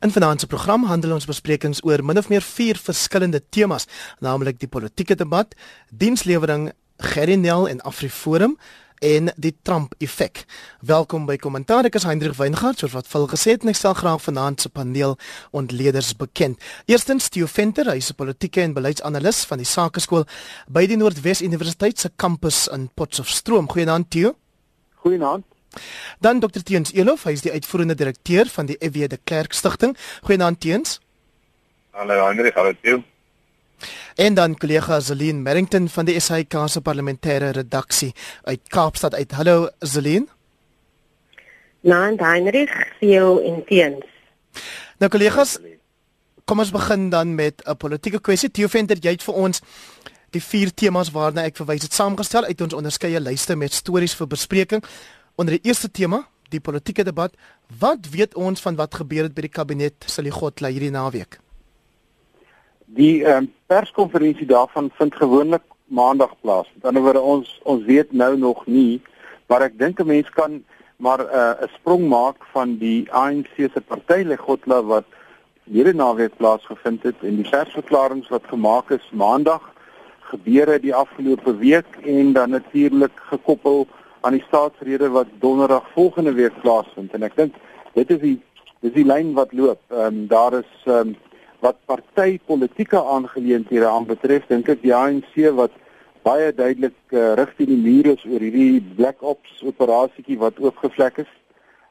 In vanaand se program handel ons besprekings oor min of meer vier verskillende temas, naamlik die politieke debat, dienslewering, Gerinel en Afriforum en die Trump effek. Welkom by Kommentaar. Ek is Hendrik Weingart, soos wat vol gesê het, en ek stel graag vanaand se paneel ontleeders bekend. Eerstens Theo Venter, hy is 'n politieke en beleidsanalis van die Sakeskool by die Noordwes Universiteit se kampus in Potchefstroom. Goeienaand Theo. Goeienaand. Dan Dr Teens Elof, hy is die uitvoerende direkteur van die FW de Klerk Stichting. Goeienaand Teens. Hallo Hendrik, hallo Theo. En dan kollega Zelin Merrington van die SAK se parlementêre redaksie uit Kaapstad uit. Hallo Zelin. Nou, Hendrik, Theo en Teens. Nou kollegas, kom ons begin dan met 'n politieke kwessie. Theo Venter, jy het vir ons die vier temas waarna ek verwys het saamgestel uit ons onderskeie lyste met stories vir bespreking. Onder die eerste tema, die politieke debat, wat weet ons van wat gebeur het by die kabinet Seligot hierdie naweek? Die ehm um, perskonferensie daarvan vind gewoonlik maandag plaas. Met ander woorde ons ons weet nou nog nie, maar ek dink 'n mens kan maar eh, 'n uh, sprong maak van die ANC se party Legotla wat hierdie naweek plaasgevind het en die persverklaringe wat gemaak is maandag gebeure die afgelope week en dan natuurlik gekoppel aan die staatsrede wat donderdag volgende week plaasvind en ek dink dit is die dis die lyn wat loop. Ehm um, daar is ehm um, wat partytetiese aangeleenthede aan betref dink ek die ANC wat baie duidelik uh, rig teen die muur is oor hierdie black ops operasietjie wat oopgevlek is.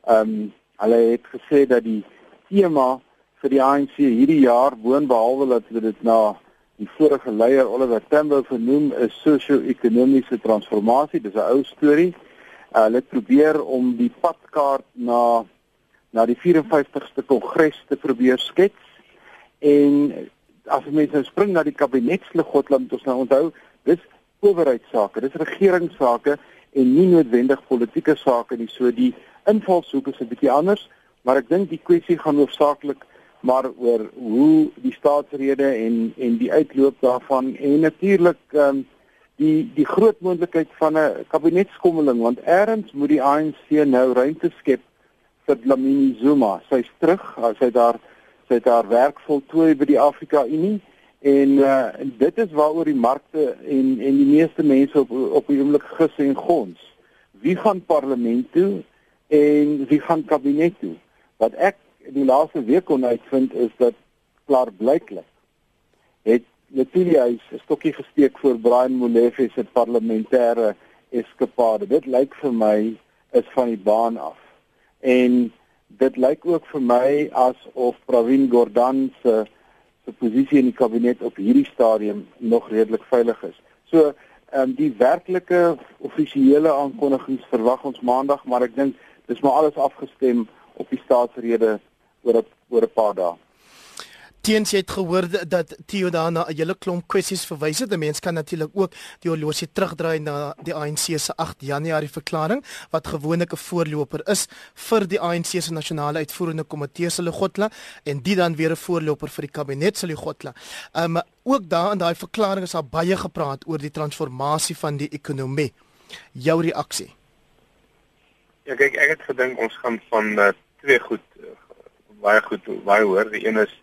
Ehm um, hulle het gesê dat die tema vir die ANC hierdie jaar boonbehalwe dat hulle dit na die vorige leier Oliver Tambo vernoem 'n sosio-ekonomiese transformasie. Dis 'n ou storie. Uh, hulle probeer om die padkaart na na die 54ste kongres te probeer skets. En as mense nou spring na die kabinetsligotland, ons nou onthou, dis owerheidsake, dis regeringsake en nie noodwendig politieke sake nie. So die invalshoek is 'n bietjie anders, maar ek dink die kwessie gaan hoofsaaklik maar oor hoe die staatsrede en en die uitloop daarvan en natuurlik ehm um, die die groot moontlikheid van 'n kabinetskommeling want eers moet die ANC nou ruimte skep vir Lamini Zuma. Sy's terug, sy daar sy het haar werk voltooi by die Afrika Unie en uh, dit is waaroor die markte en en die meeste mense op op die oomblik gis en gons. Wie gaan parlement toe en wie gaan kabinet toe? Wat ek die laaste week kon uitvind is dat klaar blyklik het Letitia is 'n stokkie gesteek vir Brian Molefe se parlementêre eskapade. Dit lyk vir my is van die baan af. En dit lyk ook vir my asof Pravin Gordhan se se posisie in die kabinet op hierdie stadium nog redelik veilig is. So, ehm um, die werklike offisiële aankondigings verwag ons maandag, maar ek dink dis maar alles afgestem op die staatsrede oor 'n oor 'n paar dae. Teens het gehoor dat Theo daarna 'n hele klomp kwessies verwys het. 'n Mens kan natuurlik ook die horlosie terugdraai na die ANC se 8 Januarie verklaring wat gewoonlik 'n voorloper is vir die ANC se nasionale uitvoerende komitee se Legotla en dit dan weer 'n voorloper vir die kabinet se Legotla. Um ook daar in daai verklaring is daar baie gepraat oor die transformasie van die ekonomie. Jou reaksie? Ja, kyk, ek het gedink ons gaan van uh, twee goed baie goed baie hoor. Die een is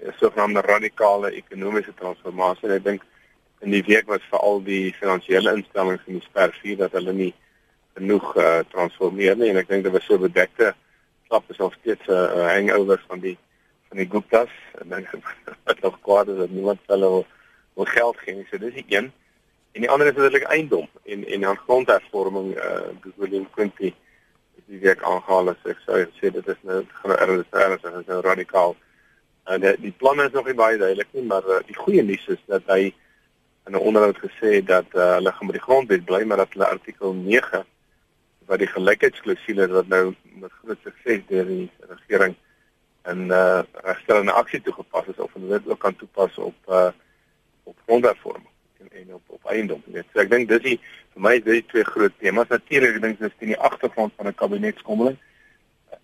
'n sogenaamde radikale ekonomiese transformasie. Ek dink in die week was veral die finansiële instellings in die sper 4 dat hulle nie genoeg uh, transformeer nie en ek dink dit was so bedekte klap is nog steeds 'n uh, hangover van die van die Guptas en dan het nog kwaad is dat niemand hulle wil geld gee nie. So dis die een. En die ander is natuurlik eiendom en en aan grondhervorming uh William Quinty die week aangehaal as ek sou sê dit is nou ernstig en so radikaal. En die, die planne is nog nie baie duidelik nie, maar uh, die goeie nuus is dat hy in 'n onderhoud gesê het dat uh, hulle gaan met die grondwet bly, maar dat hulle artikel 9 wat die gelykheidsklausule wat nou met groot sukses deur die regering in uh regstellende aksie toegepas is of hulle dit ook kan toepas op uh op grondhervorming en en op op eiendom. Net so ek dink dis die vir my is dit twee groot temas. Natuurlik ek dink dis in die agtergrond van 'n kabinetskommeling.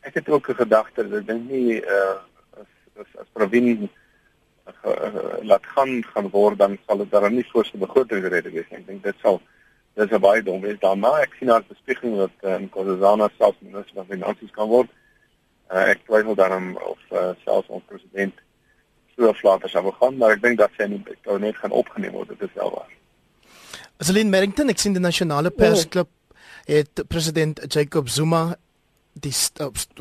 Ek het ook 'n gedagte dat ek dink nie uh as as, as Provin uh, laat gaan gaan word dan sal dit daar nie voor se begrotingsrede wees nie. Ek dink dit sal dis 'n baie dom wees daarna. Ek sien daar 'n bespiegeling dat uh, in Kosazana selfs minister van finansies kan word. Uh, ek twyfel daarom of uh, selfs ons president so vlaater sou gaan, maar ek dink dat sy in die kabinet gaan opgeneem word, dit is wel waar. Aseline Merrington, ek sien die nasionale persklub het president Jacob Zuma die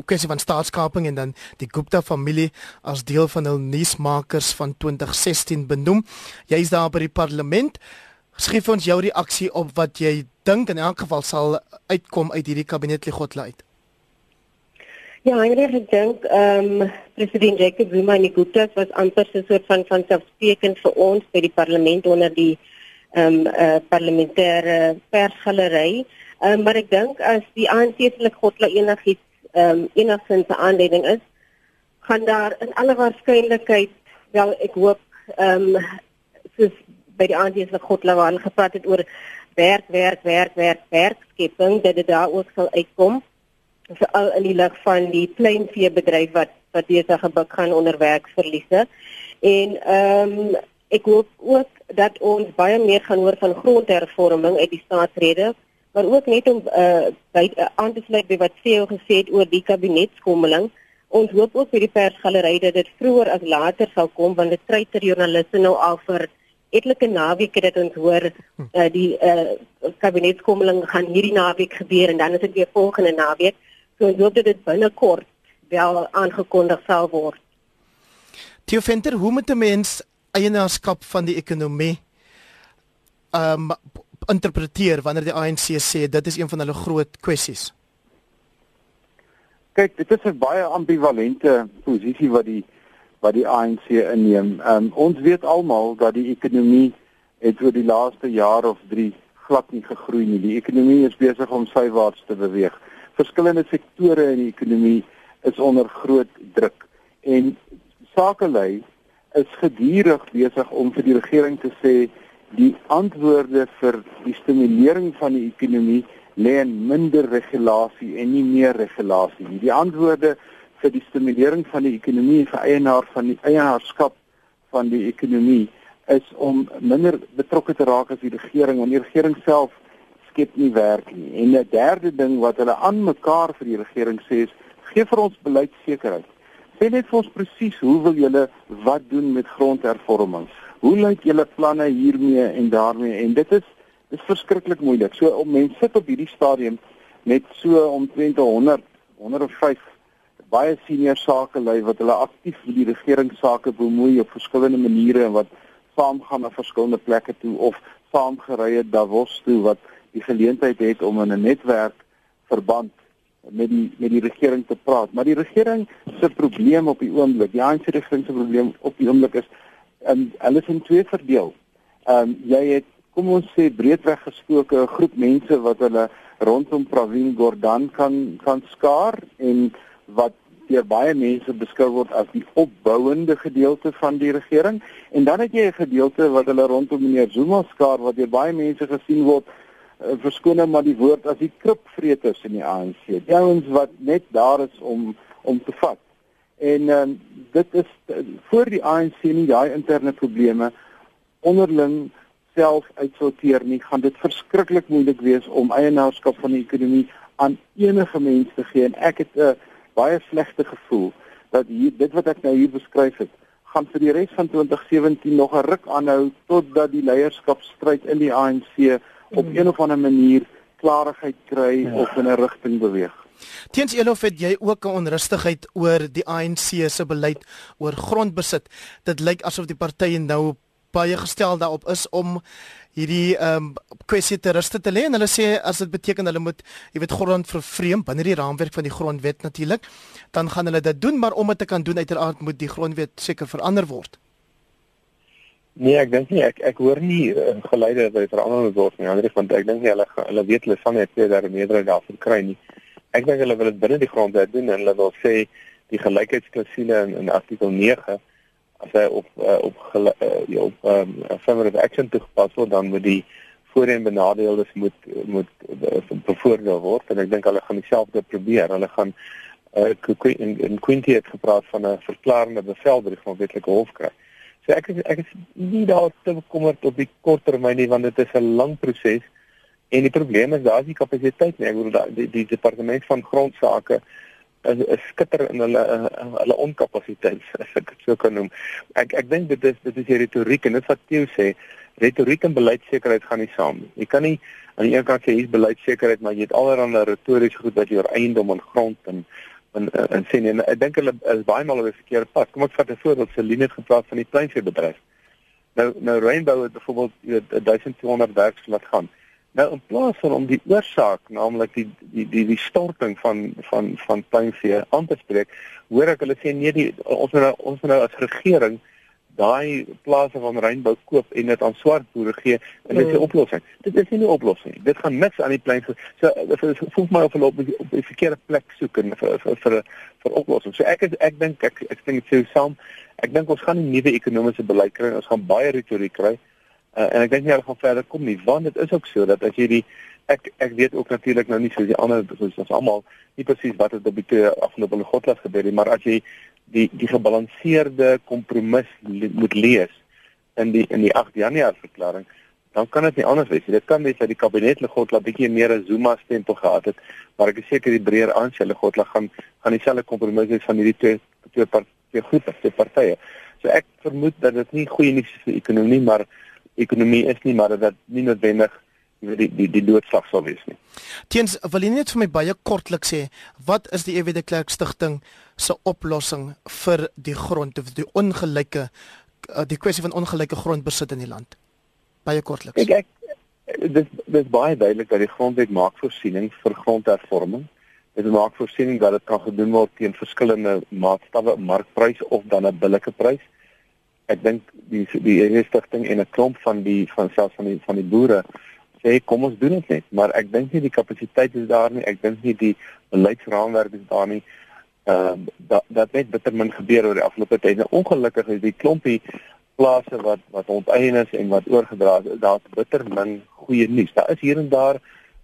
kwessie van staatskaping en dan die Gupta familie as deel van hul nuusmakers van 2016 benoem. Jy is daar by die parlement. Skryf ons jou reaksie op wat jy dink in elk geval sal uitkom uit hierdie kabinetligotluit. Ja, ek dink ehm um, president Jacob Zuma en die Guptas was amper so 'n soort van van selfsprekend vir ons by die parlement onder die ehm um, uh, parlementêre persgalery. Ehm um, maar ek dink as die ANC se ligotla enigiets ehm um, enigsins 'n aanleiding is, gaan daar in alle waarskynlikheid wel ek hoop ehm um, soos by die ANC se ligotla waar hulle gepraat het oor werk werk werk werk werkskepping dat dit daar ook sal uitkom veral in die lig van die kleinveebedryf wat wat besig gebuk gaan onder werksverliese en ehm um, ek hoop ook dat ons baie meer gaan hoor van grondhervorming uit die staatsrede maar ook net om uh, by uh, aan te sluit by wat CEO gesê het oor die kabinetskommeling. Ons hoop ook vir die persgalery dat dit vroeër as later sal kom want dit kry ter joernaliste nou al vir etlike naweke dat ons hoor uh, die uh, kabinetskommeling gaan hierdie naweek gebeur en dan is dit weer volgende naweek so ons hoop dat dit binnekort wel aangekondig sal word Theo Venter, hoe moet 'n mens eienaarskap van die ekonomie um interpreteer wanneer die ANC sê dit is een van hulle groot kwessies? Kyk, dit is 'n baie ambivalente posisie wat die wat die ANC inneem. Um ons weet almal dat die ekonomie het oor die laaste jaar of 3 glad nie gegroei nie. Die ekonomie is besig om sywaarts te beweeg. Verskillende sektore in die ekonomie is onder groot druk en sakelei is gedurig besig om vir die regering te sê die antwoorde vir die stimulering van die ekonomie lê in minder regulasie en nie meer regulasie nie. Die antwoorde vir die stimulering van die ekonomie vir eienaar van die eienaarskap van die ekonomie is om minder betrokke te raak as die regering want die regering self skep nie werk nie. En 'n derde ding wat hulle aan mekaar vir die regering sê is gee vir ons beleidsekerheid. Sê net vir ons presies hoe wil julle wat doen met grondhervormings? Hoe lyk julle planne hiermee en daarmee? En dit is dis verskriklik moeilik. So om mense sit op hierdie stadium met so omtrent 100 105 baie senior sakelui wat hulle aktief met die regering sake bemoei op verskillende maniere en wat saamgaan na verskillende plekke toe of saamgery het Davos toe wat die geleentheid het om in 'n netwerk verband met die met die regering te praat. Maar die regering se probleem op die oomblik, die ANC regering se probleem op die oomblik is en um, hulle is in twee verdeel. Ehm um, jy het kom ons sê breedweg gesproke 'n groep mense wat hulle rondom Pravin Gordhan kan kan skaar en wat deur baie mense beskou word as die opbouende gedeelte van die regering en dan het jy 'n gedeelte wat hulle rondom meneer Zuma skaar wat deur baie mense gesien word uh, verskoning maar die woord as die kripvreters in die ANC. Die ouens wat net daar is om om te vat. En um, dit is uh, voor die ANC nie daai interne probleme onderling self uitsorteer nie, gaan dit verskriklik moeilik wees om eienaarskap van die ekonomie aan enige mens te gee en ek het 'n uh, baie slegte gevoel dat hier dit wat ek nou hier beskryf het gaan vir die res van 2017 nog 'n ruk aanhou totdat die leierskapstryd in die ANC op hmm. een of ander manier klarigheid kry ja. of in 'n rigting beweeg. Teens Elof het jy ook 'n onrustigheid oor die ANC se beleid oor grondbesit. Dit lyk asof die partye nou baie gestel daarop is om hierdie ehm um, kwessie te ruste te lê en hulle sê as dit beteken hulle moet jy weet grond vervreem binne die raamwerk van die grondwet natuurlik, dan gaan hulle dit doen, maar om dit te kan doen uiteraard moet die grondwet seker verander word. Nee, ek dink nie ek ek hoor nie uh, geluide dat dit verander word nie. Anders want ek dink nie hulle hulle weet hulle van net twee derde meerderheid daarvoor kry nie. Ek dink hulle wil dit binne die grondwet doen en hulle wil sê die gelykheidsklausule in, in artikel 9 as hy op uh, op uh, op um, affirmative action toegepas word dan moet die voorheen benadeeldes moet moet uh, bevoordeel word en ek dink hulle gaan dieselfde probeer. Hulle gaan uh, in, in Quinty het gepraat van 'n verklarende bevel by die grondwetlike hof kry. So ek is ek is nie daar te bekommerd op die kort termyn nie want dit is 'n lang proses en die probleem is daar is nie kapasiteit nie. Ek bedoel die, die departement van grondsake is, is skitter in hulle hulle onkapasiteit as ek dit so kan noem. Ek ek dink dit is dit is die retoriek en dit wat Theo sê, retoriek en beleidsekerheid gaan nie saam nie. Jy kan nie aan die een kant sê hier's beleidsekerheid, maar jy het allerlei retoriese goed wat oor eiendom en grond en en en sê nee, ek dink hulle is baie maal op die verkeerde pad. Kom ek vat 'n voorbeeld, Celine het gepraat van die kleinveebedryf. Nou nou Rainbow het byvoorbeeld 1200 werkers laat gaan. Nou in plaas van om die oorsaak, naamlik die die die die storting van van van kleinvee aan te spreek, hoor ek hulle sê nee, die, ons nou ons nou as regering daai plase van rynbou koop en dit aan swart boere gee en dit is 'n mm. oplossing. Dit is nie 'n oplossing nie. Dit gaan niks aan die plein so so voel my of hulle op die, op die verkeerde plek soek en vir vir vir vir oplossing. So ek is, ek dink ek ek dink dit sou saam. Ek dink ons gaan 'n nuwe ekonomiese beleid kry. Ons gaan baie retoriek kry. Uh, en ek dink nie hulle gaan verder kom nie want dit is ook so dat as jy die ek ek weet ook natuurlik nou nie soos die ander soos ons almal nie presies wat het op die afgelope godlas gebeur nie maar as jy die die gebalanseerde kompromis le moet lees in die in die 8 Januarie verklaring dan kan dit nie anders wees nie. Dit kan wees dat die kabinet Legodla bietjie meer 'n Zuma stempel gehad het, maar ek is seker die breër aansien Legodla gaan gaan dieselfde kompromis hê van hierdie twee twee partye groepe, twee partye. So ek vermoed dat dit nie goeie nuus is vir die ekonomie, maar ekonomie is nie maar dat dit nie noodwendig die die die doodslag sal wees nie. Teens wil jy net vir my baie kortliks sê wat is die EW de Klerk stigting se oplossing vir die grond of die ongelyke eh, die kwessie van ongelyke grondbesit in die land? Baie kortliks. Ek ek dis dis baie duidelik dat die grondwet maak voorsiening vir grondhervorming. Dit maak voorsiening dat dit kan gedoen word teen verskillende maatstawwe, markprys of dan 'n billike prys. Ek dink die die EW stigting en 'n klomp van die van selfs van die van die boere sê kom ons doen dit net, maar ek dink nie die kapasiteit is daar nie. Ek dink nie die beleidsraamwerk is daar nie. Ehm uh, dat dat net bitter min gebeur oor die afgelope tyd. Nou ongelukkig is die klompie plase wat wat onteien is en wat oorgedra is, daar's bitter min goeie nuus. Daar is hier en daar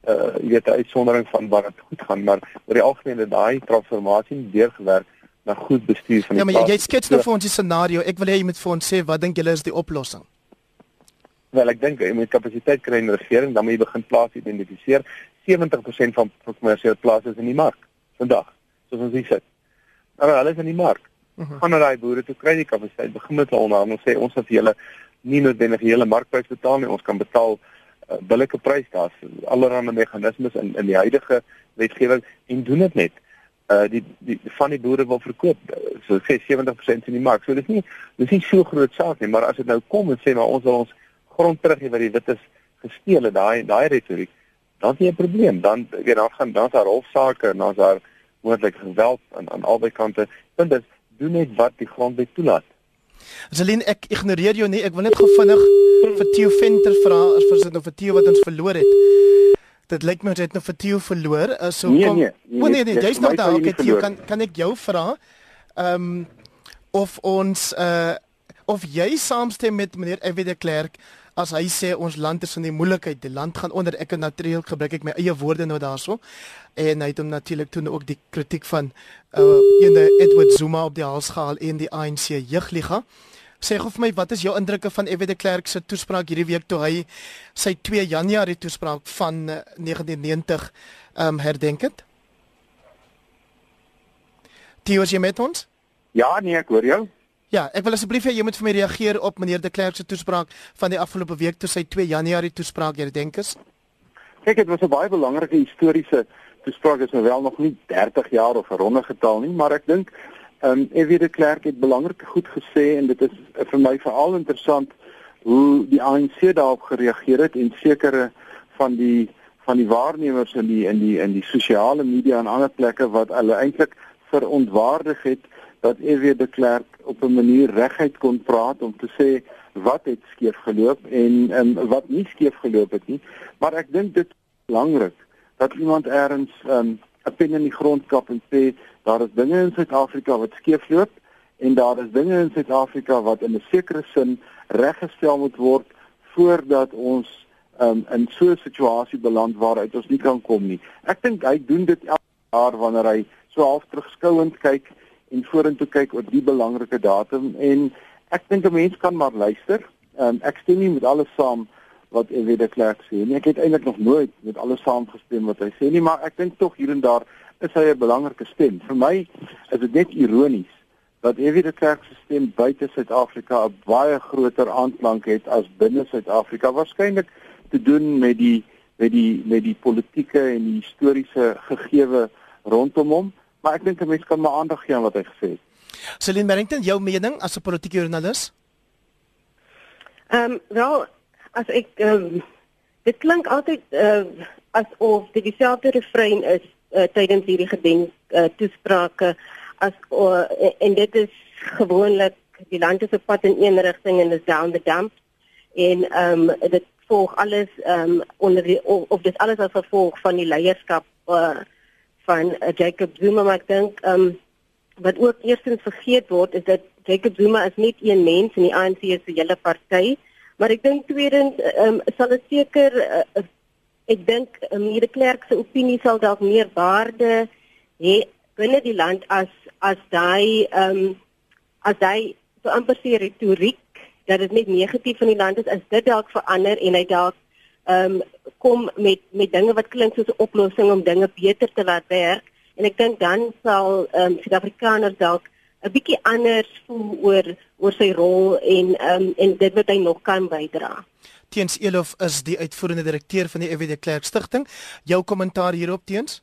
uh jy weet 'n uitsondering van wat dit goed gaan, maar oor die algemeen het daai transformasie deurgewerk na goed bestuur van die Ja, maar jy, jy skets nou vir ons die scenario. Ek wil hê jy moet vir ons sê wat dink julle is die oplossing? Wel ek dink jy moet kapasiteit kry in die regering, dan moet jy begin plase identifiseer. 70% van kommersiële plase is in die mark vandag, soos ons hier sit. Maar hulle is in die mark. Mhm. Gaan na daai boere toe kry die kapasiteit, begin met hulle onderhandel, sê ons het vir julle nie noodwendig die hele markprys betaal nie, ons kan betaal uh, billike prys daar's allerlei meganismes in in die huidige wetgewing en doen dit net uh die die van die boere wil verkoop so sê 70% in die mark. So dis nie dis nie so groot saak nie, maar as dit nou kom en sê maar ons wil ons grond terug wat die wites gesteel het, daai daai retoriek, dan is jy 'n probleem. Dan weet dan gaan dan daar hofsaake en dan's daar moontlike geweld aan aan albei kante. Punt is, doen net wat die grondwet toelaat. Celine, ek ignoreer jou nie. Ek wil net gou vinnig vir Theo Venter vra as vir sit nou vir Theo wat ons verloor het. Dit lyk my ons het nou vir Theo verloor. Uh, so nee, kom. Nee, nee, oh, nee, nee, nee jy's nog daar. Okay, Theo, kan kan ek jou vra? Ehm um, of ons uh of jy saamstem met meneer Evie de Klerk as hy sê ons land is in die moeilikheid, die land gaan onder. Ek het natuurlik gebruik ek my eie woorde nou daarso. En hy het hom natuurlik toe ook die kritiek van uh ene Edward Zuma op die hals gehaal in die ANC jeugliga. Sê gou vir my, wat is jou indrukke van Evie de Klerk se toespraak hierdie week toe hy sy 2 Januarie toespraak van 1990 uh, ehm um, herdenk het? Tio, jy met ons? Ja, nee, ek hoor jou. Ja, ek wil asseblief hê jy moet vir my reageer op meneer De Klerk se toespraak van die afgelope week toe sy 2 Januarie toespraak hier dink is. Kyk, dit was 'n baie belangrike historiese toespraak is nou wel nog nie 30 jaar of 'n ronde getal nie, maar ek dink ehm um, Evie De Klerk het belangrik goed gesê en dit is uh, vir my veral interessant hoe die ANC daarop gereageer het en sekere van die van die waarnemers in die in die in die sosiale media en ander plekke wat hulle eintlik verontwaardig het dat EW de Klerk op 'n manier reguit kon praat om te sê wat het skeef geloop en en wat nie skeef geloop het nie. Maar ek dink dit is belangrik dat iemand eers um, 'n pen in die grond kap en sê daar is dinge in Suid-Afrika wat skeef loop en daar is dinge in Suid-Afrika wat in 'n sekere sin reggestel moet word voordat ons um, in so 'n situasie beland waaruit ons nie kan kom nie. Ek dink hy doen dit elke jaar wanneer hy so half terugskouend kyk en vorentoe kyk oor die belangrike datum en ek dink 'n mens kan maar luister. Um, ek stem nie met alles saam wat Ewie de Klerk sê nie. Ek het eintlik nog nooit met alles saamgestem wat hy sê nie, maar ek dink tog hier en daar is hy 'n belangrike stem. Vir my is dit net ironies dat Evie de Klerk se stem buite Suid-Afrika 'n baie groter aanklank het as binne Suid-Afrika. Waarskynlik te doen met die met die met die politieke en die historiese gegewe rondom hom, maar ek dink 'n mens kan maar aandag gee aan wat hy gesê het. Celine Merrington, jou mening as 'n politieke joernalis? Ehm um, wel as ek ehm um, dit klink altyd uh, asof dit dieselfde refrein is uh, tydens hierdie gedenk uh, toesprake as uh, en dit is gewoonlik die land is op pad in een rigting en is down the dump en ehm um, dit volg alles ehm um, onder die of, of dit alles as gevolg van die leierskap uh, van uh, Jacob Zuma maar ek dink ehm um, wat ook eerstens vergeet word is dat Jacob Zuma is net een mens en die ANC is 'n hele party. Maar ek dink tweedens ehm um, sal dit seker uh, ek dink um, hierdie klerk se opinie sal dalk meer waarde hê binne die land as as daai ehm um, as hy so amper sy retoriek dat dit net negatief van die land is. As dit dalk verander en hy dalk ehm um, kom met met dinge wat klink soos 'n oplossing om dinge beter te laat werk en ek dink dan sal ehm um, Suid-Afrikaners dalk 'n bietjie anders voel oor oor sy rol en ehm um, en dit wat hy nog kan bydra. Teens Elof is die uitvoerende direkteur van die EWD Klerk Stichting. Jou kommentaar hierop teens?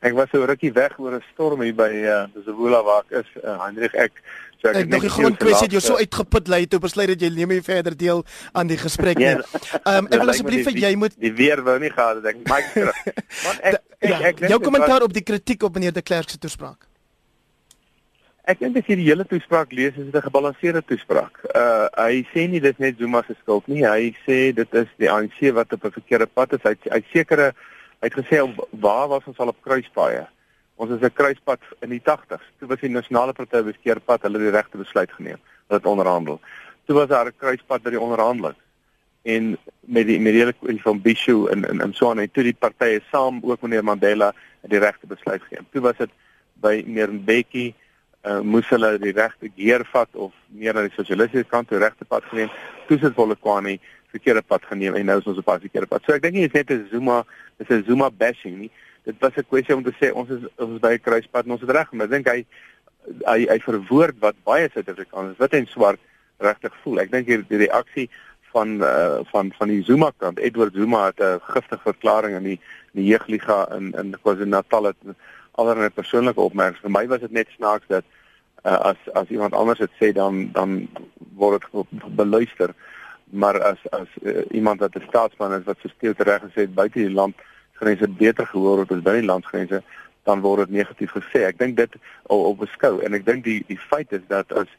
Ek was so rukkie weg oor 'n storm hier by uh, Zebula waar ek is, uh, Hendrik ek So ek, ek dink die grondkwessie het jou so uitgeput lê toe besluit dat jy nie verder deel aan die gesprek nie. Ehm um, ek wil asseblief vir jy moet die weer wou nie gehad het ek maak terug. Want ek ek, ja, ek jou kommentaar op die kritiek op meneer de Klerk se toespraak. Ek dink as jy die hele toespraak lees, is dit 'n gebalanseerde toespraak. Uh hy sê nie dis net Zuma se skuld nie. Hy sê dit is die ANC wat op 'n verkeerde pad is. Hy hy sekere hy het gesê waar was ons al op kruispaaie? Ons is 'n kruispad in die 80s. Toe was die nasionale party beskeerpad, hulle het die regte besluit geneem. Hulle het onderhandel. Toe was daar 'n kruispad by die onderhandeling en met die met die van Bishu en en en so aan en toe die partye saam ook meneer Mandela die regte besluit geneem. Toe was dit by meneer Mbeki uh, moes hulle die regte geer vat of meer na die sosialistiese kant toe regte pad geneem. Toe sit Polokwane verkeerde pad geneem en nou is ons op 'n verkeerde pad. So ek dink nie dit is net 'n Zuma, dit is 'n Zuma bashing nie dit was 'n kwessie om te sê ons is ons by 'n kruispunt en ons het reg, maar ek dink hy hy hy verwoord wat baie Suid-Afrikaners wit en swart regtig voel. Ek dink die, die reaksie van uh, van van die Zuma kant, Edward Zuma het 'n giftige verklaring in die die jeugliga in in KwaZulu-Natal het allerlei persoonlike opmerkings. Vir my was dit net snaaks dat uh, as as iemand anders dit sê dan dan word dit beluister. Maar as as uh, iemand wat 'n staatsman is wat so steel reg gesê het buite die land grense beter gehoor word as binne die landsgrense, dan word dit negatief gesê. Ek dink dit al op beskou en ek dink die die feit is dat as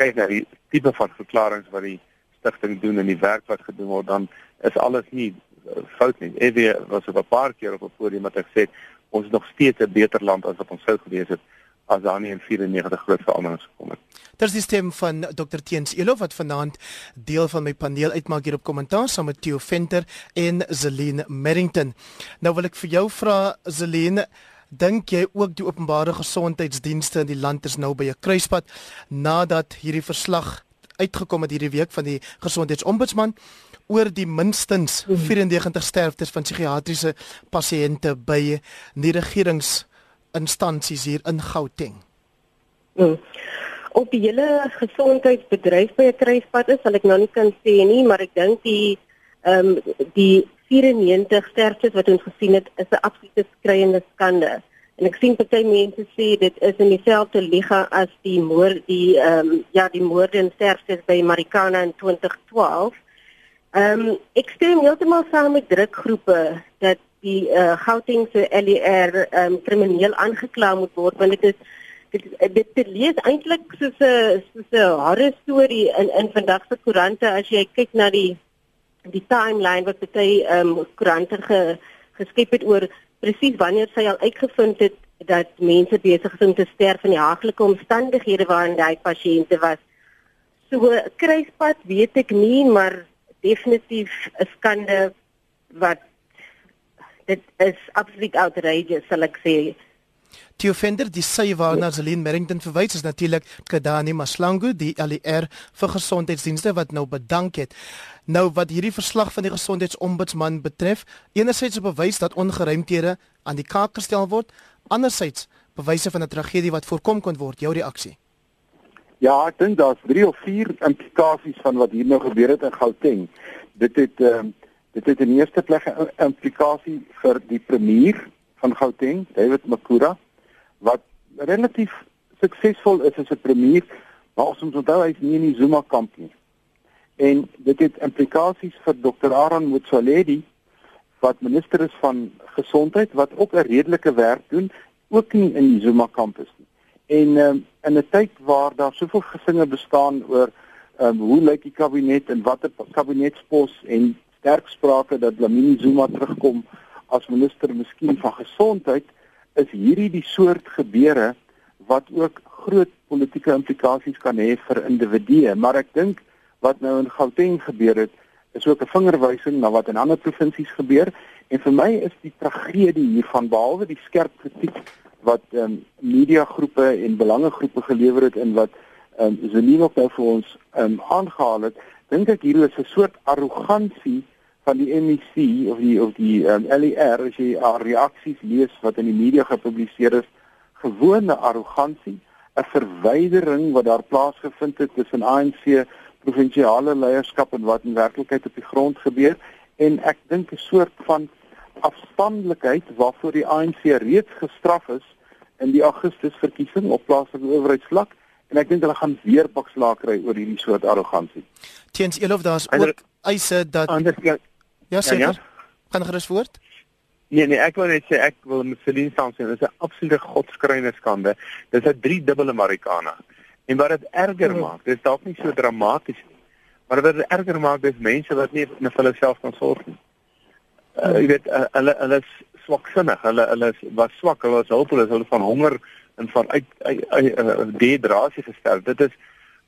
kyk na die tipe van verklaringe wat die stigting doen en die werk wat gedoen word, dan is alles nie uh, fout nie. Evie was op 'n paar keer op 'n podium wat ek sê ons is nog steeds 'n beter land as wat ons sou gewees het as daar nie in 94 groot veranderings gekom het. Dit is die stem van Dr Teens Elof wat vanaand deel van my paneel uitmaak hier op kommentaar saam met Theo Venter en Zelene Merrington. Nou wil ek vir jou vra Zelene, dink jy ook die openbare gesondheidsdienste in die land is nou by 'n kruispunt nadat hierdie verslag uitgekom het hierdie week van die gesondheidsombudsman oor die minstens 94 sterftes van psigiatriese pasiënte by nie regeringsinstansies hier in Gauteng. Mm op die hele gesondheidsbedryf by 'n kruispunt is, sal ek nou nie kan sê nie, maar ek dink die ehm um, die 94 sterftes wat ons gesien het, is 'n absolute skreiende skande. En ek sien party mense sê dit is in dieselfde liga as die moord die ehm um, ja, die moorde en sterftes by Marikana in 2012. Ehm um, ek stem heeltemal saam met drukgroepe dat die uh, Gautengse LER ehm um, krimineel aangekla moet word want dit is dit dit, dit lees eintlik soos 'n soos 'n horror storie in in vandag se koerante as jy kyk na die die timeline wat baie ehm um, koerante ge, geskep het oor presies wanneer sy al uitgevind het dat mense besig is om te sterf in die haaglike omstandighede waarin daai pasiënte was. So kruispad weet ek nie, maar definitief 'n skande wat dit is absoluut outrageous sal ek sê Die offender die sy waarna Zelin Merrington verwys is natuurlik Kadani Maslangu die LER vir gesondheidsdienste wat nou bedank het. Nou wat hierdie verslag van die gesondheidsombudsman betref, enerzijds bewys dat ongeruimthede aan die kaak gestel word, anderzijds bewyse van 'n tragedie wat voorkom kon word. Jou reaksie? Ja, ek dink daar's 3 of 4 implikasies van wat hier nou gebeur het in Gauteng. Dit het ehm uh, dit het in eerste plek 'n implikasie vir die premier van Gauteng, David Makura, wat relatief suksesvol is as 'n premier, maar ons moet onthou hy is nie in die Zuma kamp nie. En dit het implikasies vir Dr. Aaron Motsoaledi wat minister is van gesondheid wat ook 'n redelike werk doen ook nie in die Zuma kampus nie. En um, in 'n tyd waar daar soveel gesinge bestaan oor um, hoe lyk die kabinet en watter kabinetspos en sterk sprake dat Lamini Zuma terugkom as minister miskien van gesondheid, is hierdie die soort gebeure wat ook groot politieke implikasies kan hê vir individue, maar ek dink wat nou in Gauteng gebeur het, is ook 'n vingerwysing na wat in ander provinsies gebeur. En vir my is die tragedie hiervan behalwe die skerp kritiek wat ehm um, mediagroepe en belangegroepe gelewer het en wat ehm um, Zelino ook nou vir ons ehm um, aangehaal het, dink ek hier is 'n soort arrogansie van die MEC of die of die um, ehm, LER as jy haar reaksies lees wat in die media gepubliseer is, gewone arrogansie, 'n verwydering wat daar plaasgevind het tussen ANC provinsiale leierskap en wat in werklikheid op die grond gebeur en ek dink 'n soort van afstandelikheid waarvoor die ANC reeds gestraf is in die Augustus verkiesing op plaaslike owerheidsvlak en ek dink hulle gaan weer bakslaak kry oor hierdie soort arrogansie. Teens elof daar's ook eise dat anders ja, ja seker. Ja, ja. Kan gerus voort? Nee nee, ek wil net sê ek wil met Celine saamstem. Dit is 'n absolute godskryne skande. Dit is 'n drie dubbele Marikana. En wat dit erger hmm. maak, dis dalk nie so dramaties nie. Maar wat dit erger maak, dis mense wat nie vir hulle self kan sorg nie. Uh, jy weet uh, hulle hulle is swaksinnig. Hulle hulle is was swak, hulle is hulpeloos, hulle van honger en van uit, uit, uit uh, dehydrasie gestel. Dit is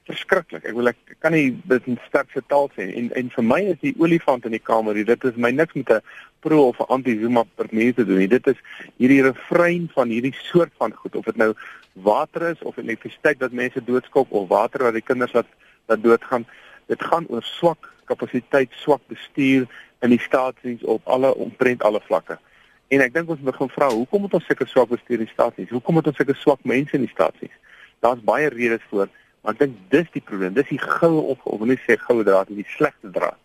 verskriklik. Ek wil ek kan nie dit in sterkste taal sê en en vir my is die olifant in die kamer hier. Dit is my niks met 'n pro of anti-Zuma premier te doen nie. Dit is hierdie refrein van hierdie soort van goed of dit nou water is of elektrisiteit wat mense doodskop of water wat die kinders wat wat doodgaan. Dit gaan oor swak kapasiteit, swak bestuur in die staatsdiens op alle omtrent alle vlakke. En ek dink ons moet begin vra, hoekom het ons sulke swak bestuur in die staatsdiens? Hoekom het ons sulke swak mense in die staatsdiens? Daar's baie redes vir Maar ek dink dis die probleem. Dis die goue op of nie sê goue draad, die slegte draad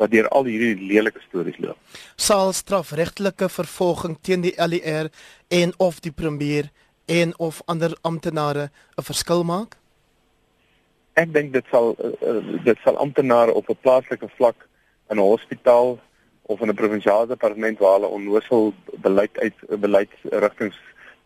wat deur al hierdie lelike stories loop. Sal strafregtelike vervolging teen die LER en of die premier en of ander amptenare 'n verskil maak? Ek dink dit sal uh, dit sal amptenare op 'n plaaslike vlak in 'n hospitaal of in 'n provinsiale departement waar hulle onnoosel beleid uit beleidsrigtinge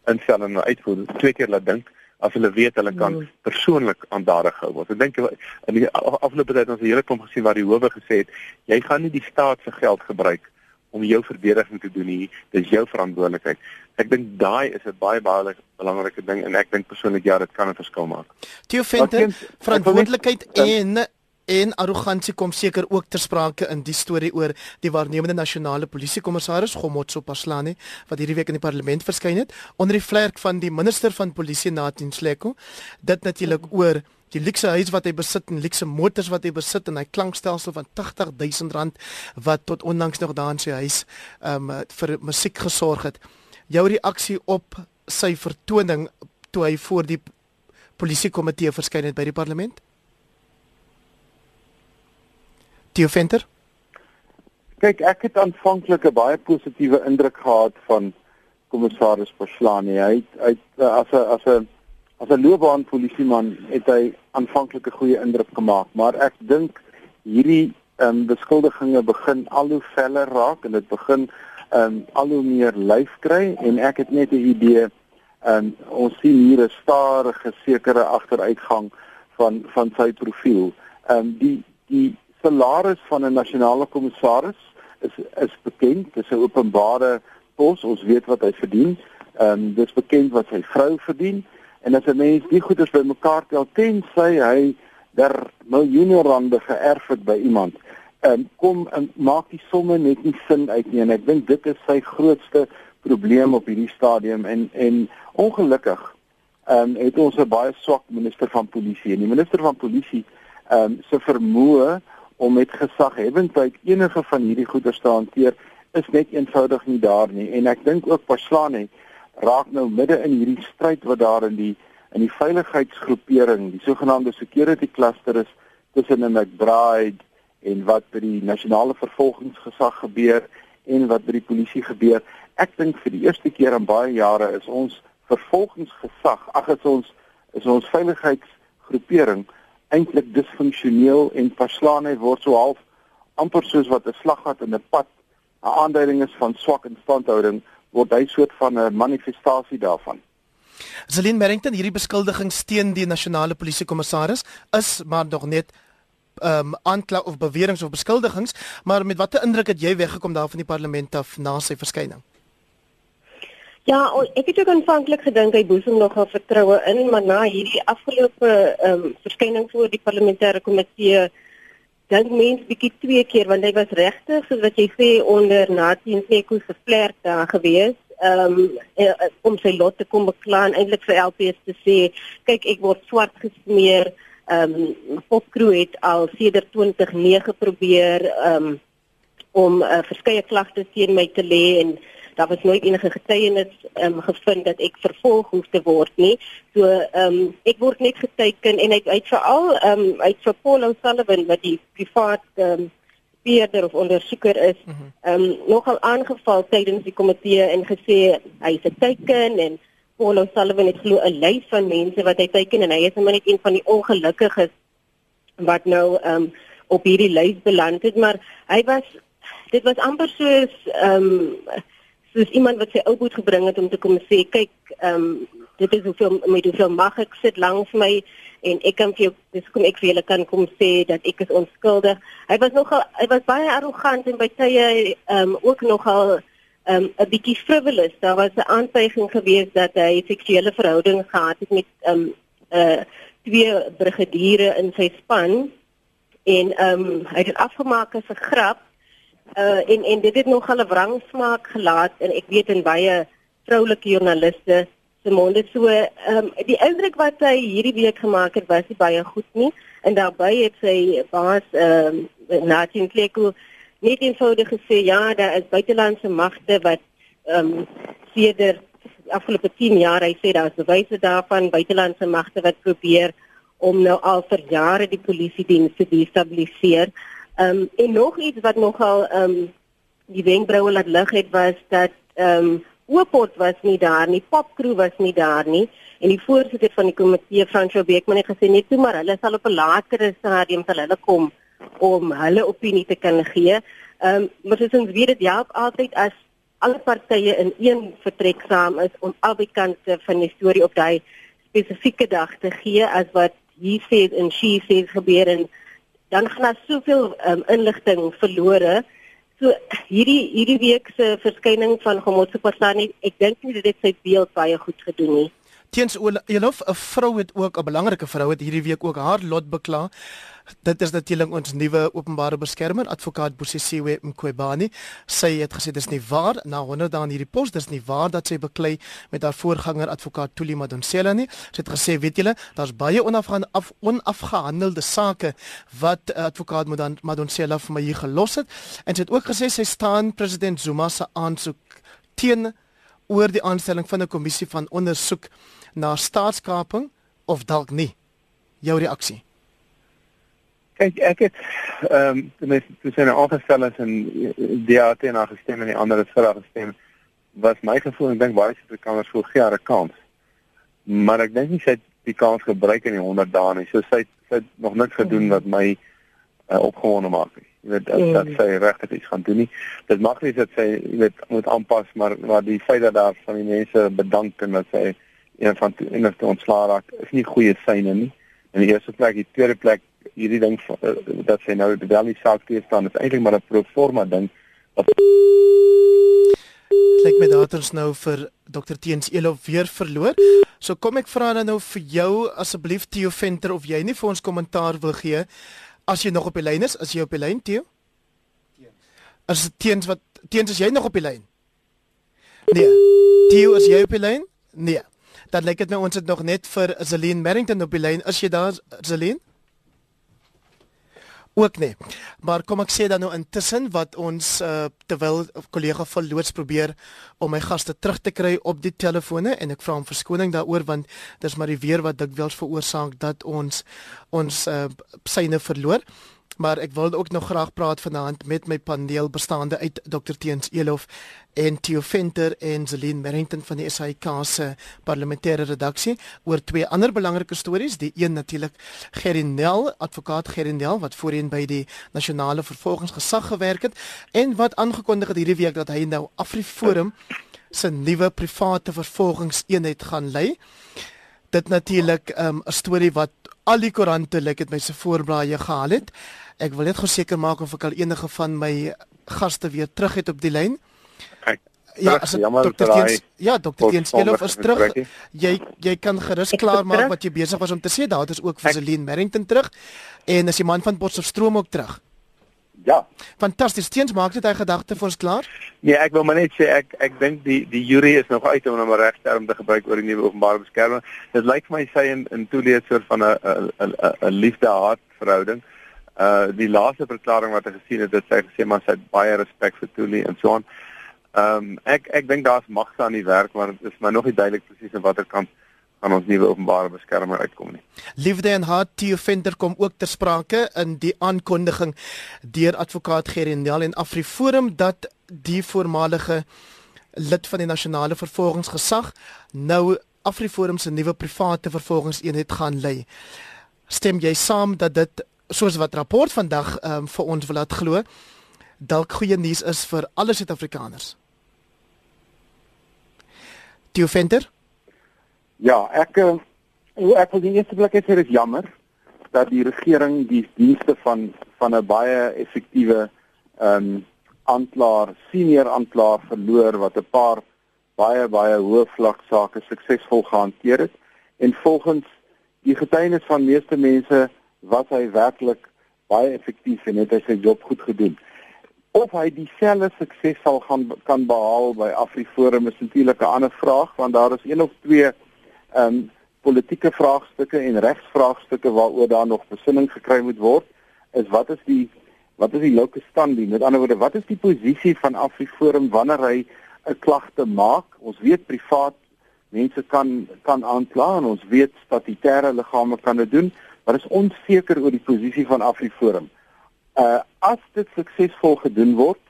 instel en uitvoer twee keer laat dink as hulle weet hulle kan mm. persoonlik aan dade gehou word. Ek dink in die afgelope tyd ons 'n hele klomp gesien waar die howe gesê het jy gaan nie die staat se geld gebruik om jou verdediging te doen nie. Dis jou verantwoordelikheid. Ek dink daai is 'n baie baie belangrike ding en ek dink persoonlik ja, dit kan 'n verskil maak. Theo Venter, verantwoordelikheid en En arrogansie kom seker ook ter sprake in die storie oor die waarnemende nasionale polisiekommissaris Gomotso Paslane wat hierdie week in die parlement verskyn het onder die vlerk van die minister van polisie Natin Sleko. Dit natuurlik oor die luxe huis wat hy besit en luxe motors wat hy besit en hy klankstelsel van 80000 rand wat tot onlangs nog daar in sy huis um vir musiek gesorg het. Jou reaksie op sy vertoning toe hy voor die polisiekomitee verskyn het by die parlement? Theo Venter? Kyk, ek het aanvanklik 'n baie positiewe indruk gehad van kommissaris Paslani. Hy het uit as 'n as 'n as 'n loopbaan polisieman het hy aanvanklik 'n goeie indruk gemaak, maar ek dink hierdie ehm um, beskuldigings begin al hoe veller raak en dit begin ehm um, al hoe meer lyf kry en ek het net 'n idee en um, ons sien hier 'n stadige sekere agteruitgang van van sy profiel. Ehm um, die die salaris van 'n nasionale kommissaris is is bekend, dis 'n openbare pos, ons weet wat hy verdien. Ehm um, dis bekend wat sy vrou verdien. En as 'n mens die goeders bymekaar tel tensy hy der miljoene rande geërf het by iemand, ehm um, kom en maak die somme net nie sin uit nie. En ek dink dit is sy grootste probleem op hierdie stadium. En en ongelukkig ehm um, het ons 'n baie swak minister van polisie. En die minister van polisie ehm um, se vermoë om met gesaghebendheid enige van hierdie goeder te hanteer is net eenvoudig nie daar nie en ek dink ook Paslane raak nou midde in hierdie stryd wat daar in die in die veiligheidsgroepering, die sogenaamde security cluster is tussen 'n McBride en wat by die nasionale vervolgingsgesag gebeur en wat by die polisie gebeur. Ek dink vir die eerste keer in baie jare is ons vervolgingsgesag, ag ons is ons veiligheidsgroepering eintlik disfunksioneel en verslaan het word so half amper soos wat 'n slaggat in 'n pad 'n aanduiding is van swak instandhouding word hy soort van 'n manifestasie daarvan. Celine Merrington hierdie beskuldigings teen die nasionale polisiekommissaris is maar nog net ehm um, aankla of beweringe of beskuldigings, maar met watter indruk het jy weggekom daar van die parlement af na sy verskyning? Ja, ek het ook aanvanklik gedink hy boesem nogal vertroue in, maar na hierdie afgelope ehm um, verskyning voor die parlementêre komitee dink mens bietjie twee keer want hy was regtig soos wat jy sê onder Nathan Seko se vlerk daar gewees um, om sy lot te kom beklaan eintlik vir LPS te sê kyk ek word swart gesmeer ehm um, Popcrew het al sedert 2009 probeer um, om uh, verskeie klagtes teen my te lê en daar was nooit enige getuienis um, gevind dat ek vervolg hoef te word nie. So ehm um, ek word net geteken en ek uit veral ehm um, uit vir Paul O'Sullivan wat die privaat ehm um, speurder of ondersoeker is, mhm. ehm um, nogal aangeval tydens die komitee en gesê hy se teken en Paul O'Sullivan het glo 'n lys van mense wat hy teken en hy is net een van die ongelukkiges wat nou ehm um, op hierdie lys beland het, maar hy was dit was amper soos ehm um, soos iemand wat sy ou boet gebring het om te kom sê kyk ehm um, dit is hoeveel met hoeveel mag ek sit langs my en ek kan vir jou dis kom ek vir julle kan kom sê dat ek is onskuldig. Hy was nogal hy was baie arrogant en by tye ehm um, ook nogal ehm um, 'n bietjie frivolous. Daar was 'n aantuiging gewees dat hy seksuele verhoudinge gehad het met ehm um, uh twee brigadiere in sy span en ehm um, hy het dit afgemaak as 'n grap uh en en dit het nog 'n wrang smaak gelaat en ek weet in baie vroulike joernaliste se monde so ehm um, die indruk wat hy hierdie week gemaak het was baie goed nie. En daarbey het sy baas ehm um, Nathan Kleko net eenvoudig gesê ja daar is buitelandse magte wat ehm um, sedert afgelope 10 jaar hy sê daar is bewyse daarvan buitelandse magte wat probeer om nou al vir jare die polisie diens te destabiliseer Ehm um, en nog iets wat nogal ehm um, die wenkbroue laat lig het was dat ehm um, Oopot was nie daar nie, Popcrew was nie daar nie en die voorsitter van die komitee Fransjo Beekman het gesê net toe maar hulle sal op 'n later stadium sal hulle kom om hulle opinie te kan gee. Ehm um, maar soos ons weet dit help altyd as alle partye in een vertrek saam is om albei kante van die storie op daai spesifieke dag te gee as wat hier sê en she sê gebeur en dan gaan daar soveel um, inligting verlore. So hierdie hierdie week se verskyning van Gomotse Pasani, ek dink nie dit het sy beeld baie goed gedoen nie. Teens Elof, 'n vrou het ook 'n belangrike vrou het hierdie week ook haar lot bekla. Dit is natuurlik ons nuwe openbare beskermer, advokaat Bosisiwe Mqobani. Sy het gesê dis nie waar na 100 dae in hierdie pos, dis nie waar dat sy beklei met haar voorganger advokaat Tuli Madonsela nie. Sy het gesê, weet julle, daar's baie onafgehandelde af, onafgehandelde sake wat uh, advokaat Madonsela vir my hier gelos het. En sy het ook gesê sy staan president Zuma se aansoek teen oor die aanstelling van 'n kommissie van ondersoek na staatskaping of dalk nie. Jou reaksie. Kyk, ek het ehm um, ten minste toe sy nou aangestel is en DAT en haar gestem en die ander het vir haar gestem, was my gevoel en dink baie Suid-Afrikaners voel gee haar 'n kans. Maar ek dink nie sy het die kans gebruik in die 100 dae nie. So sy sy het nog niks gedoen wat my uh, opgewonde maak nie. Jy weet dat, dat sy regtig iets gaan doen nie. Dit mag nie dat sy jy weet moet aanpas, maar maar die feit dat daar van die mense bedank en dat sy een van enigste ontslae raak is nie goeie syne nie. In die eerste plek, die tweede plek, hierdie ding uh, dat sy nou wel die saak te staan is eintlik maar 'n pro forma ding. Wat lyk my daters nou vir Dr Teens Elo weer verloor. So kom ek vra dan nou vir jou asseblief Theo Venter of jy nie vir ons kommentaar wil gee as jy nog op die lyn is, as jy op die lyn Theo? Teens. As Teens wat Teens is jy nog op die lyn? Nee. Theo, is jy op die lyn? Nee. Dan lyk dit my ons het nog net vir Zelene Merrington op die lyn. Is jy daar, Zelene? Ook nie. Maar kom ek sê dan nou intussen wat ons uh, terwyl kollega van loods probeer om my gaste terug te kry op die telefone en ek vra om verskoning daaroor want dis maar die weer wat dikwels veroorsaak dat ons ons uh, syne verloor. Maar ek wil ook nog graag praat vanaand met my paneel bestaande uit Dr Teens Elof en Theo Venter en Zelene Merrington van die SAIK se parlementêre redaksie oor twee ander belangrike stories. Die een natuurlik Gerinel, advokaat Gerinel wat voorheen by die nasionale vervolgingsgesag gewerk het en wat aangekondig het hierdie week dat hy nou Afriforum se nuwe private vervolgingseenheid gaan lei. Dit natuurlik ehm, 'n um, storie wat al die koerante lyk dit my se voorblaaie gehaal het. Ek wil net gou seker maak of ek al enige van my gaste weer terug het op die lyn. Ek Ja, as dokter Teens, ja, dokter Teens, jy loop is terug. Jy jy kan gerus klaar maak wat jy besig was om te sê. Daar is ook vir Celine Merrington terug en as die man van Potchefstroom ook terug. Ja. Fantasties. Teens maak dit hy gedagte vir ons klaar? Nee, ek wil maar net sê ek ek dink die die jury is nog uit om 'n regterm te gebruik oor die nuwe openbare beskerming. Dit lyk vir my sy in in toeleed soort van 'n 'n 'n 'n liefde-haat verhouding uh die laaste verklaring wat ek gesien het dit sê gesê maar sy het baie respek vir Tuli en so aan. Ehm um, ek ek dink daar's magte aan die werk maar dit is maar nog nie duidelik presies aan watter kant aan ons nuwe openbare beskermer uitkom nie. Liefde en hart Theo Venter kom ook ter sprake in die aankondiging deur advokaat Gerendel en Afriforum dat die voormalige lid van die nasionale vervolgingsgesag nou Afriforum se nuwe private vervolgingseenheid gaan lei. Stem jy saam dat dit soos wat rapport vandag um, vir ons wil laat glo dalk goeie nuus is vir alle Suid-Afrikaners. Theo Venter? Ja, ek eh, ek wil die eerste plek sê dit is jammer dat die regering die dienste van van 'n baie effektiewe ehm um, aanklaer, senior aanklaer verloor wat 'n paar baie baie hoë vlak sake suksesvol gehanteer het en volgens die getuienis van meeste mense was hy werklik baie effektief en het hy sy job goed gedoen. Of hy dieselfde sukses sal gaan kan behaal by Afriforum is natuurlik 'n ander vraag want daar is een of twee ehm um, politieke vraagstukke en regsvraagstukke waaroor daar nog besinning gekry moet word is wat is die wat is die locus standi met ander woorde wat is die posisie van Afriforum wanneer hy 'n klagte maak ons weet privaat mense kan kan aankla en ons weet statutêre liggame kan dit doen maar is onseker oor die posisie van Afriforum. Uh as dit suksesvol gedoen word,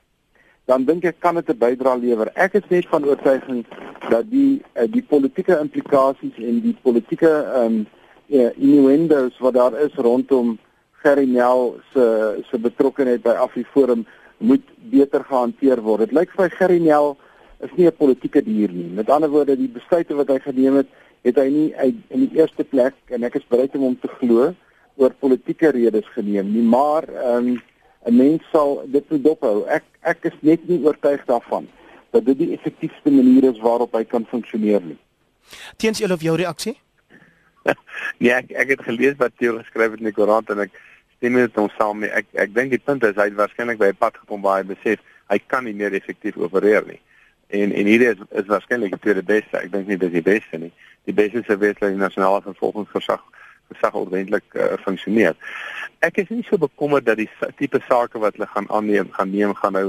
dan dink ek kan dit 'n bydrae lewer. Ek is net van oortuiging dat die uh, die politieke implikasies en die politieke um uh, innuendos wat daar is rondom Gerry Nel se se betrokkeheid by Afriforum moet beter gehanteer word. Dit lyk vir my Gerry Nel is nie 'n politieke dier nie. Met ander woorde, die besluite wat hy geneem het, het hy nie uit in die eerste plek en ek is bereid om hom te glo oor politieke redes geneem nie maar ehm um, 'n mens sal dit moet dophou. Ek ek is net nie oortuig daarvan dat dit die effektiefste manier is waarop hy kan funksioneer nie. Teens julle of jou reaksie? Ja ek ek het gelees wat jy geskryf het in die koerant en ek stem met hom saam nie ek ek dink die punt is hy het waarskynlik by 'n pad gekom waar hy besef hy kan nie meer effektief opereer nie. En en hierdie is is waarskynlik die tweede beste. Ek dink nie dis die beste nie die sou wees dat die nasionale vervolgingsgesag gesag ordentlik uh, funksioneer. Ek is nie so bekommerd dat die tipe sake wat hulle gaan aanneem, gaan neem gaan nou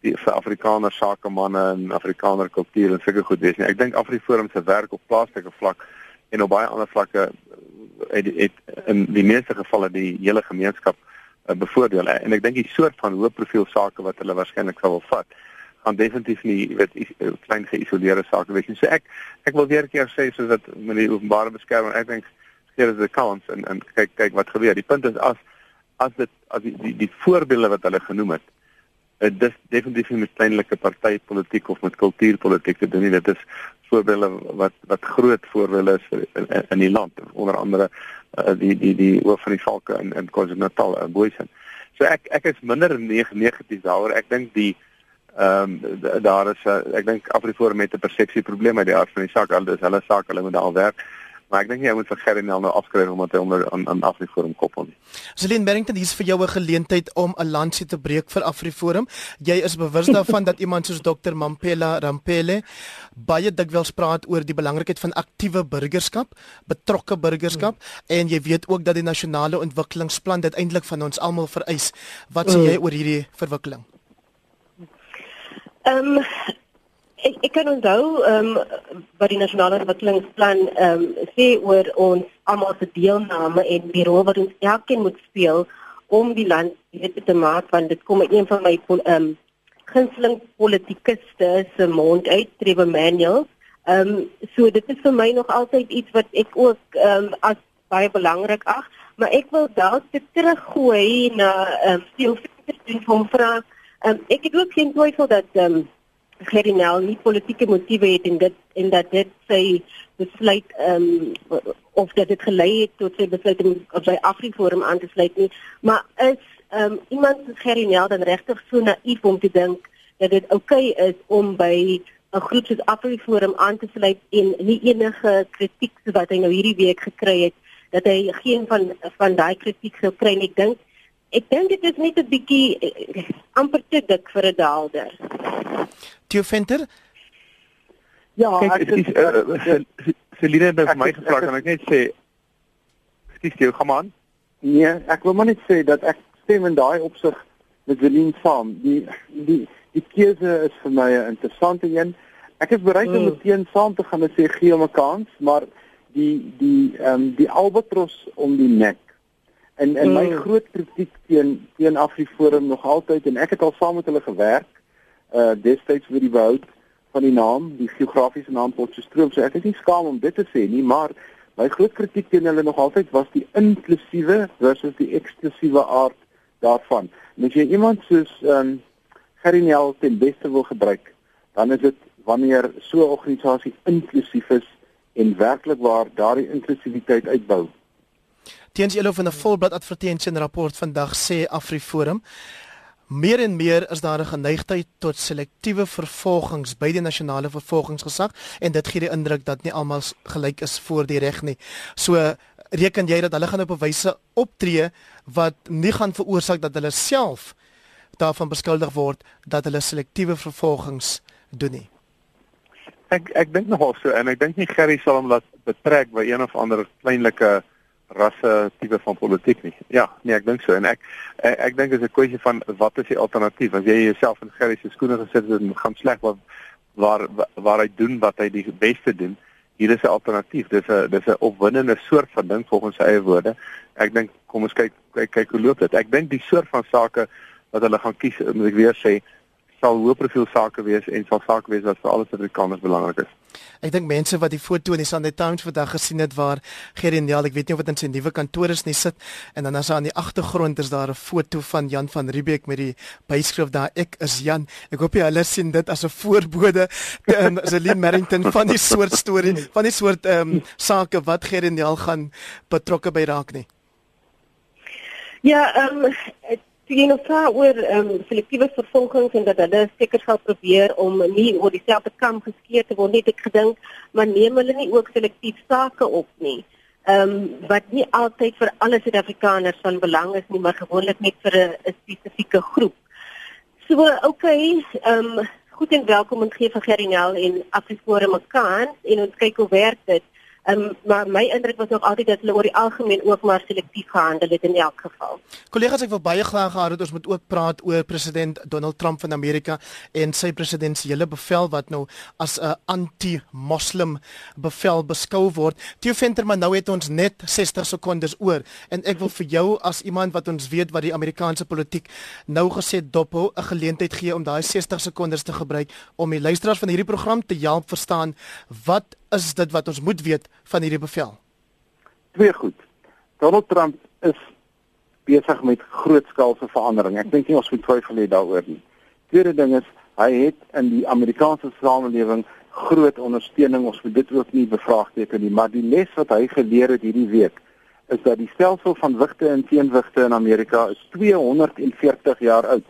die Afrikaner sakemanne en Afrikaner kultuur en sulke goed wees nie. Ek dink Afriforum se werk op plaaslike vlak en op baie ander vlakke eh, het, het in die meeste gevalle die hele gemeenskap uh, bevoordeel en ek dink die soort van hoë profiel sake wat hulle waarskynlik sal wil vat gaan definitief nie weet klein geïsoleerde sake wees nie. So ek ek wil weer 'n keer sê soos dat met die openbare beskerming ek dink hier is 'n kans en en kyk kyk wat gebeur. Die punt is as as dit as die die, die voorbeelde wat hulle genoem het dit is definitief nie met kleinlike partytetiek of met kultuurpolitiek te doen nie. Dit is voorbeelde wat wat groot voorbeelde is vir in, in die land onder andere uh, die die die hoof van die valke in in KwaZulu-Natal in Boysen. So ek ek is minder negatief daaroor. Ek dink die Ehm um, daar is uh, ek dink Afriforum met 'n persepsie probleem uit die aard van die saak. Hulle is hulle saak, hulle moet daar werk. Maar ek dink jy moet vir Gerry Nel nou afskryf omdat hy onder aan aan Afriforum koppel nie. Celine Barrington, hier's vir jou 'n geleentheid om 'n lansie te breek vir Afriforum. Jy is bewus daarvan dat iemand soos Dr. Mampela Rampele baie dikwels praat oor die belangrikheid van aktiewe burgerskap, betrokke burgerskap hmm. en jy weet ook dat die nasionale ontwikkelingsplan dit eintlik van ons almal vereis. Wat sê jy oor hierdie verwikkeling? Ehm um, ek ek kan onthou ehm um, wat die nasionale ontwikkelingsplan ehm um, sê oor ons almal se deelname en die rol wat ons elkeen moet speel om die land beter te maak want dit kom een van my ehm um, gunsteling politikuste se mond uit Trevor Manuel. Ehm um, so dit is vir my nog altyd iets wat ek ook ehm um, as baie belangrik ag, maar ek wil dalk dit teruggooi na ehm um, veel vir hom vra Um, ek het ook geen twyfel dat ehm um, Gerry Nel nie politieke motiewe het en dit en dat dit sy besluit ehm um, of dat dit gelei het tot sy besluit om sy Afriforum aan te sluit nie, maar is ehm um, iemand soos Gerry Nel dan regtig so naïef om te dink dat dit oukei okay is om by 'n groep soos Afriforum aan te sluit en nie enige kritiek wat hy nou hierdie week gekry het dat hy geen van van daai kritiek sou kry nie. Ek dink Ek dink dit is net 'n bietjie eh, amper te dik vir 'n daalder. Tio Venter? Ja, ek is Celine het my gevra en ek net sê Skus jy, kom aan. Nee, ek wil maar net sê dat ek stem in daai opsig met Celine saam. Die die die keuse is vir my 'n interessante een. Ek is bereid om mm. meteen saam te gaan en sê gee hom 'n kans, maar die die ehm um, die albatros om die nek En en my mm. groot kritiek teen teen Afriforum nog altyd en ek het al saam met hulle gewerk uh destyds vir die behoud van die naam, die geografiese naam Potchefstroom. So ek is nie skaam om dit te sê nie, maar my groot kritiek teen hulle nog altyd was die inklusiewe versus die eksklusiewe aard daarvan. En as jy iemand soos um Gerinel ten beste wil gebruik, dan is dit wanneer so 'n organisasie inklusief is en werklik waar daardie inklusiwiteit uitbou. Teens julle van 'n volblad advertensie en rapport vandag sê Afriforum Meer en meer is daar 'n geneigtheid tot selektiewe vervolgings by die nasionale vervolgingsgesag en dit gee die indruk dat nie almal gelyk is voor die reg nie. So reken jy dat hulle gaan op 'n wyse optree wat nie gaan veroorsaak dat hulle self daarvan beskuldig word dat hulle selektiewe vervolgings doen nie. Ek ek dink nogal so en ek dink nie Gerry sal hom laat betrek by een of ander kleinlike rasse tipe van politiek nie. Ja, nee, ek dink so en ek ek, ek dink dit is 'n kwessie van wat is die alternatief? As jy jouself in Gerrie se skoene gesit het gaan sleg waar waar waar hy doen wat hy die beste doen, hier is 'n alternatief. Dis 'n dis 'n opwindende soort van ding volgens sy eie woorde. Ek dink kom ons kyk kyk kyk hoe loop dit. Ek dink die soort van sake wat hulle gaan kies, moet ek weer sê, sal hoë profiel sake wees en sal sake wees wat vir alle Suid-Afrikaners belangrik is. Ek dink mense wat die foto in die Sunday Times vandag gesien het waar Geriendel, ek weet nie of dit in sy nuwe kantoor is nie sit en dan as aan die agtergrond is daar 'n foto van Jan van Riebeeck met die byskrif daar ek is Jan. Ek hoop jy hulle sien dit as 'n voorbode um, Celine Merrington van die soort storie van die soort ehm um, sake wat Geriendel gaan betrokke by raak nie. Ja, ehm um, jy nou vra oor ehm um, selektiewe vervolgings en dat hulle seker sal probeer om nie oor dieselfde kam geskeer te word nie. Ek gedink, maar neem hulle nie ook selektief sake op nie. Ehm um, wat nie altyd vir alle Suid-Afrikaners van belang is nie, maar gewoonlik net vir 'n spesifieke groep. So, okay, ehm um, goed en welkom en gee vir Gerinel en Afriforum 'n kans en ons kyk hoe werk dit. Um, maar my indruk was nog altyd dat hulle oor die algemeen ook maar selektief gehandel het in elk geval. Kollegas, ek wil baie graag gehad het ons moet ook praat oor president Donald Trump van Amerika en sy presidensiële bevel wat nou as 'n anti-moslim bevel beskou word. Theo Venter, maar nou het ons net 60 sekondes oor en ek wil vir jou as iemand wat ons weet wat die Amerikaanse politiek nou gesê dophou 'n geleentheid gee om daai 60 sekondes te gebruik om die luisteraars van hierdie program te help verstaan wat is dit wat ons moet weet van hierdie bevel? Twee goed. Donald Trump is besig met grootskaalse verandering. Ek dink nie ons moet twyfel hê daaroor nie. Tweede ding is hy het in die Amerikaanse samelewing groot ondersteuning. Ons moet dit ook nie bevraagteken nie, maar die les wat hy geleer het hierdie week is dat die stelsel van wigte en teenwigte in Amerika is 240 jaar oud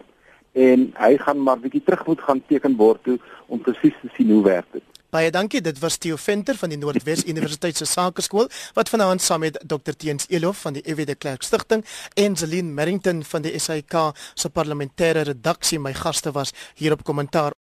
en hy gaan maar bietjie terug moet gaan tekenbord toe om presies te sien hoe werk dit. Baie dankie. Dit was Theo Venter van die Noordwes Universiteit se Sakeskool wat vanaand saam met Dr Teens Elof van die EW de Klerk Stichting en Celine Merrington van die SAK se parlementêre redaksie my gaste was hier op kommentaar